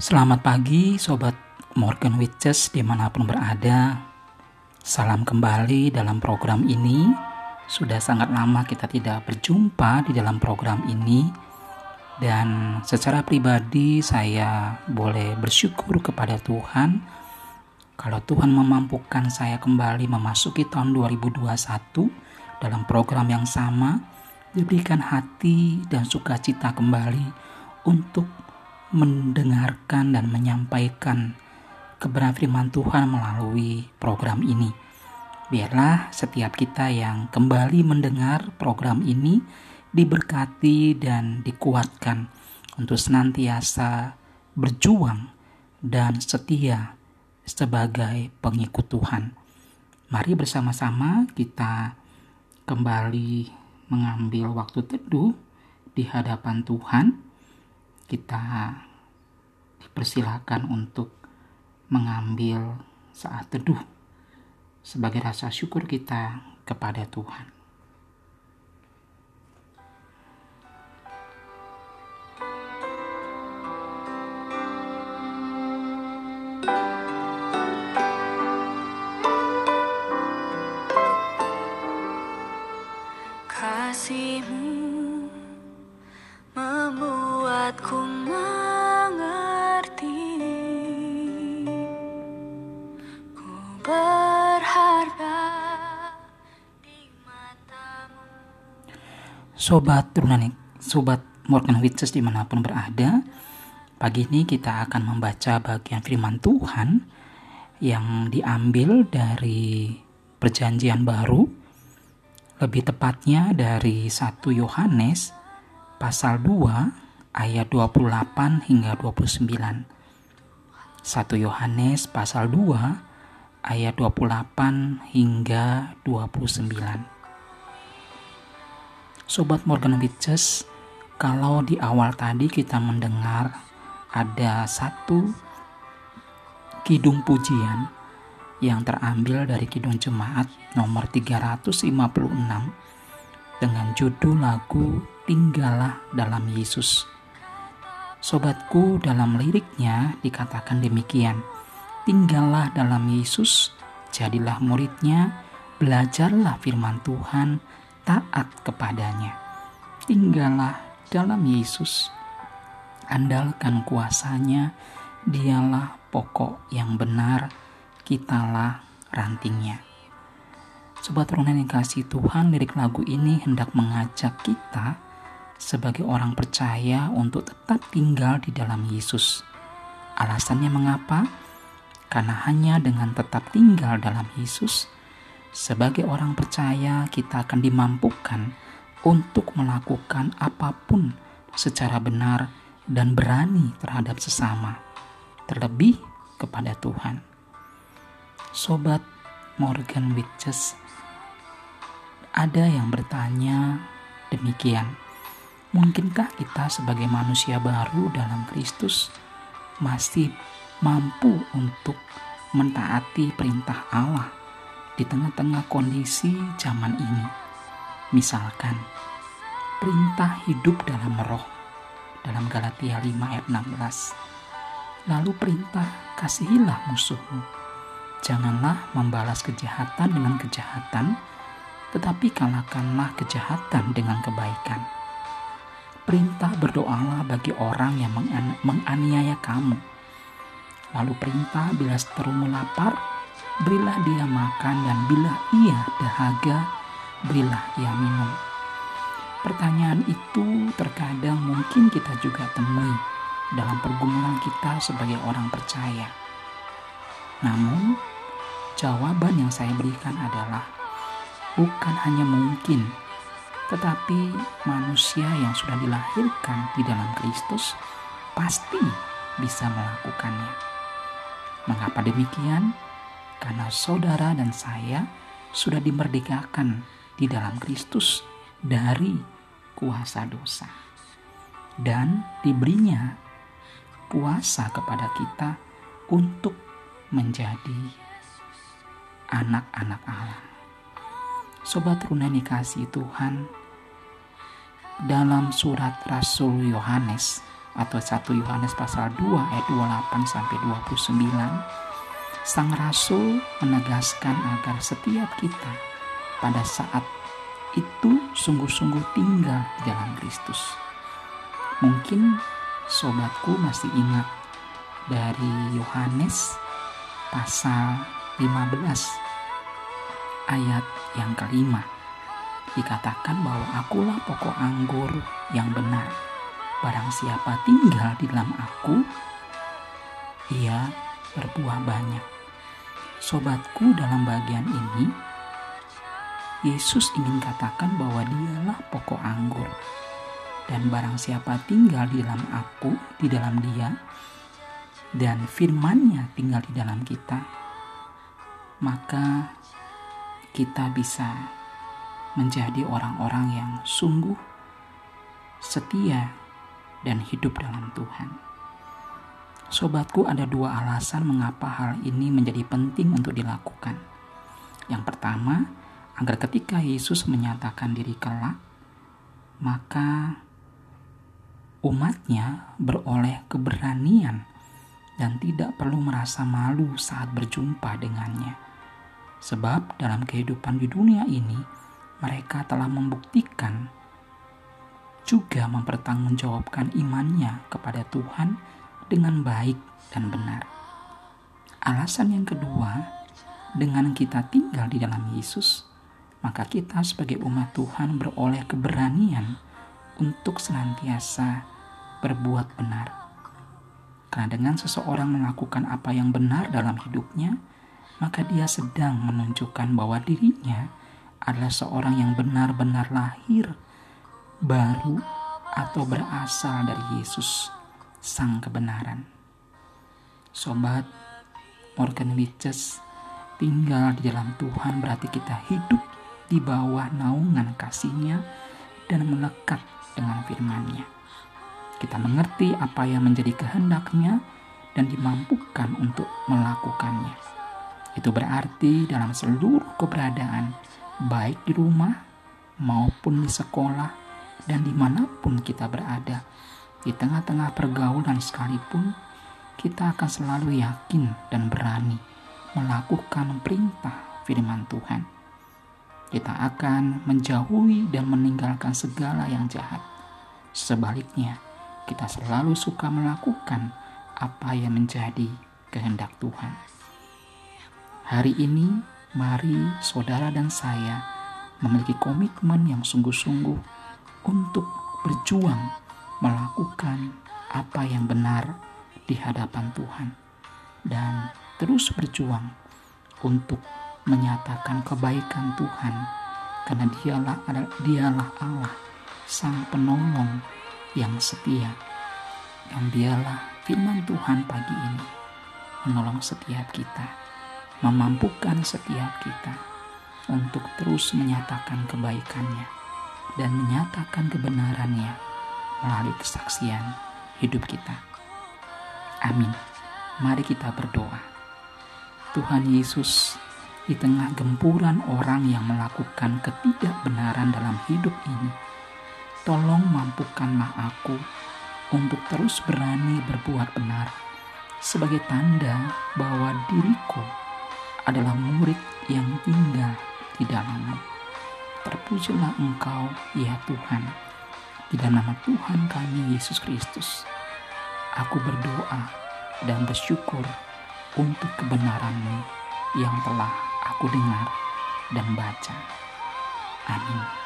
Selamat pagi Sobat Morgan Witches di mana pun berada. Salam kembali dalam program ini. Sudah sangat lama kita tidak berjumpa di dalam program ini. Dan secara pribadi saya boleh bersyukur kepada Tuhan. Kalau Tuhan memampukan saya kembali memasuki tahun 2021 Dalam program yang sama Diberikan hati dan sukacita kembali untuk mendengarkan dan menyampaikan kebenaran firman Tuhan melalui program ini. Biarlah setiap kita yang kembali mendengar program ini diberkati dan dikuatkan untuk senantiasa berjuang dan setia sebagai pengikut Tuhan. Mari bersama-sama kita kembali mengambil waktu teduh di hadapan Tuhan kita dipersilakan untuk mengambil saat teduh sebagai rasa syukur kita kepada Tuhan. Sobat turunan Sobat Morgan Witches di mana pun berada Pagi ini kita akan membaca bagian firman Tuhan Yang diambil dari perjanjian baru Lebih tepatnya dari 1 Yohanes pasal 2 ayat 28 hingga 29 1 Yohanes pasal 2 ayat 28 hingga 29 Sobat Morgan Witches, kalau di awal tadi kita mendengar ada satu kidung pujian yang terambil dari kidung jemaat nomor 356 dengan judul lagu Tinggallah dalam Yesus. Sobatku, dalam liriknya dikatakan demikian. Tinggallah dalam Yesus, jadilah muridnya, belajarlah firman Tuhan, taat kepadanya. Tinggallah dalam Yesus. Andalkan kuasanya, dialah pokok yang benar, kitalah rantingnya. Sobat Ronan yang kasih Tuhan, lirik lagu ini hendak mengajak kita sebagai orang percaya untuk tetap tinggal di dalam Yesus. Alasannya mengapa? Karena hanya dengan tetap tinggal dalam Yesus, sebagai orang percaya, kita akan dimampukan untuk melakukan apa pun secara benar dan berani terhadap sesama, terlebih kepada Tuhan. Sobat Morgan Witches, ada yang bertanya demikian. Mungkinkah kita sebagai manusia baru dalam Kristus masih mampu untuk mentaati perintah Allah di tengah-tengah kondisi zaman ini. Misalkan, perintah hidup dalam roh dalam Galatia 5 ayat 16. Lalu perintah kasihilah musuhmu. Janganlah membalas kejahatan dengan kejahatan, tetapi kalahkanlah kejahatan dengan kebaikan. Perintah berdoalah bagi orang yang menganiaya kamu. Lalu perintah bila seterumu lapar, berilah dia makan dan bila ia dahaga, berilah ia minum. Pertanyaan itu terkadang mungkin kita juga temui dalam pergumulan kita sebagai orang percaya. Namun, jawaban yang saya berikan adalah bukan hanya mungkin, tetapi manusia yang sudah dilahirkan di dalam Kristus pasti bisa melakukannya. Mengapa demikian? Karena saudara dan saya sudah dimerdekakan di dalam Kristus dari kuasa dosa dan diberinya puasa kepada kita untuk menjadi anak-anak Allah. Sobat Runani kasih Tuhan, dalam surat Rasul Yohanes atau 1 Yohanes pasal 2 ayat 28 sampai 29 sang rasul menegaskan agar setiap kita pada saat itu sungguh-sungguh tinggal di dalam Kristus. Mungkin sobatku masih ingat dari Yohanes pasal 15 ayat yang kelima. Dikatakan bahwa akulah pokok anggur yang benar. Barang siapa tinggal di dalam aku ia berbuah banyak sobatku dalam bagian ini Yesus ingin katakan bahwa dialah pokok anggur dan barang siapa tinggal di dalam aku di dalam dia dan firmannya tinggal di dalam kita, maka kita bisa menjadi orang-orang yang sungguh setia dan hidup dalam Tuhan. Sobatku, ada dua alasan mengapa hal ini menjadi penting untuk dilakukan. Yang pertama, agar ketika Yesus menyatakan diri kelak, maka umatnya beroleh keberanian dan tidak perlu merasa malu saat berjumpa dengannya. Sebab dalam kehidupan di dunia ini, mereka telah membuktikan juga mempertanggungjawabkan imannya kepada Tuhan dengan baik dan benar. Alasan yang kedua, dengan kita tinggal di dalam Yesus, maka kita sebagai umat Tuhan beroleh keberanian untuk senantiasa berbuat benar karena dengan seseorang melakukan apa yang benar dalam hidupnya, maka dia sedang menunjukkan bahwa dirinya adalah seorang yang benar-benar lahir baru atau berasal dari Yesus, Sang Kebenaran. Sobat, Morgan Witches, tinggal di dalam Tuhan berarti kita hidup di bawah naungan kasihnya dan melekat dengan firman-Nya. Kita mengerti apa yang menjadi kehendaknya dan dimampukan untuk melakukannya. Itu berarti dalam seluruh keberadaan, baik di rumah maupun di sekolah dan di mana pun kita berada, di tengah-tengah pergaulan sekalipun, kita akan selalu yakin dan berani melakukan perintah firman Tuhan. Kita akan menjauhi dan meninggalkan segala yang jahat. Sebaliknya, kita selalu suka melakukan apa yang menjadi kehendak Tuhan. Hari ini, mari saudara dan saya memiliki komitmen yang sungguh-sungguh untuk berjuang melakukan apa yang benar di hadapan Tuhan dan terus berjuang untuk menyatakan kebaikan Tuhan karena dialah dialah Allah sang penolong yang setia. Dan dialah firman Tuhan pagi ini menolong setiap kita, memampukan setiap kita untuk terus menyatakan kebaikannya dan menyatakan kebenarannya melalui kesaksian hidup kita. Amin. Mari kita berdoa. Tuhan Yesus, di tengah gempuran orang yang melakukan ketidakbenaran dalam hidup ini, Tolong mampukanlah aku untuk terus berani berbuat benar sebagai tanda bahwa diriku adalah murid yang tinggal di dalammu. Terpujilah engkau, ya Tuhan, di dalam nama Tuhan kami Yesus Kristus. Aku berdoa dan bersyukur untuk kebenaranmu yang telah aku dengar dan baca. Amin.